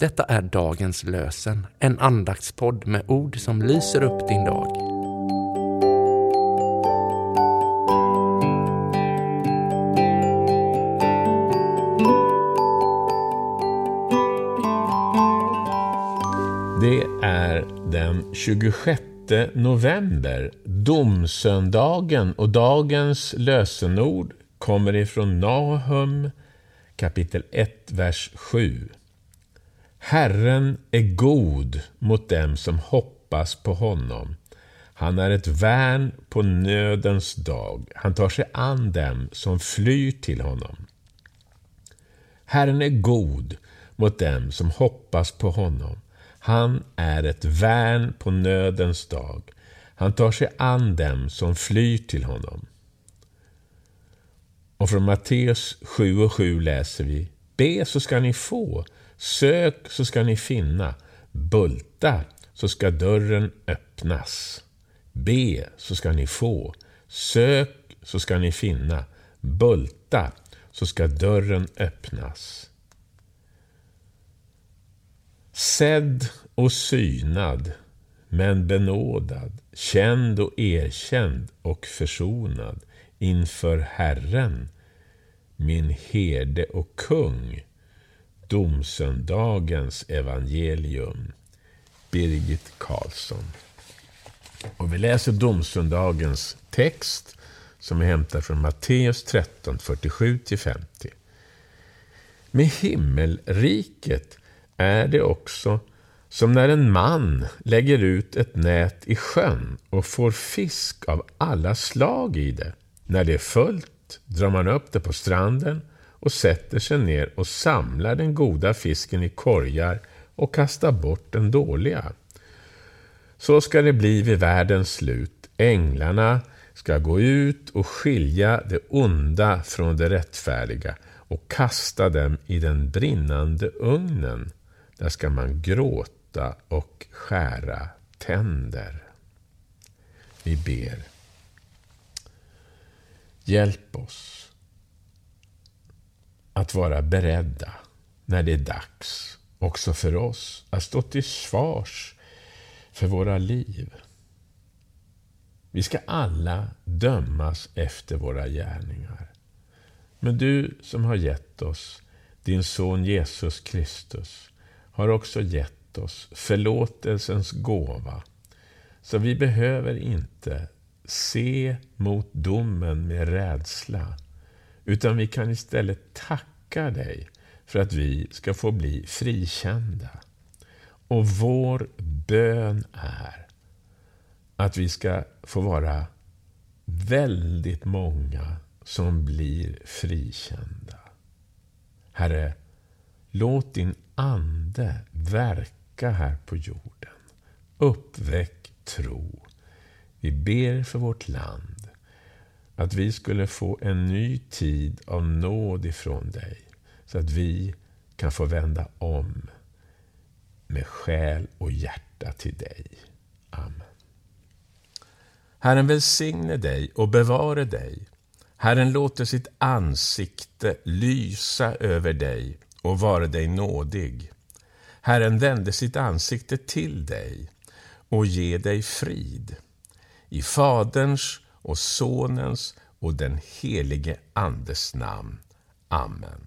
Detta är dagens lösen, en andaktspodd med ord som lyser upp din dag. Det är den 26 november, domsöndagen, och dagens lösenord kommer ifrån Nahum kapitel 1, vers 7. Herren är god mot dem som hoppas på honom. Han är ett värn på nödens dag. Han tar sig an dem som flyr till honom. Herren är god mot dem som hoppas på honom. Han är ett värn på nödens dag. Han tar sig an dem som flyr till honom. Och från Matteus 7 och 7 läser vi Be så ska ni få, sök så ska ni finna, bulta så ska dörren öppnas. Be så ska ni få, sök så ska ni finna, bulta så ska dörren öppnas. Sedd och synad, men benådad, känd och erkänd och försonad inför Herren, min herde och kung. Domsöndagens evangelium. Birgit Karlsson. Och vi läser domsöndagens text som är hämtad från Matteus 13, 47-50. Med himmelriket är det också som när en man lägger ut ett nät i sjön och får fisk av alla slag i det. När det är fullt drar man upp det på stranden och sätter sig ner och samlar den goda fisken i korgar och kastar bort den dåliga. Så ska det bli vid världens slut. Änglarna ska gå ut och skilja det onda från det rättfärdiga och kasta dem i den brinnande ugnen. Där ska man gråta och skära tänder. Vi ber. Hjälp oss att vara beredda när det är dags, också för oss, att stå till svars för våra liv. Vi ska alla dömas efter våra gärningar. Men du som har gett oss din son Jesus Kristus har också gett oss förlåtelsens gåva. Så vi behöver inte se mot domen med rädsla, utan vi kan istället tacka dig för att vi ska få bli frikända. Och vår bön är att vi ska få vara väldigt många som blir frikända. Herre, låt din Ande verka här på jorden. Uppväck tro. Vi ber för vårt land, att vi skulle få en ny tid av nåd ifrån dig, så att vi kan få vända om med själ och hjärta till dig. Amen. Herren välsigne dig och bevare dig. Herren låter sitt ansikte lysa över dig och vare dig nådig. Herren vände sitt ansikte till dig och ge dig frid. I Faderns och Sonens och den helige Andes namn. Amen.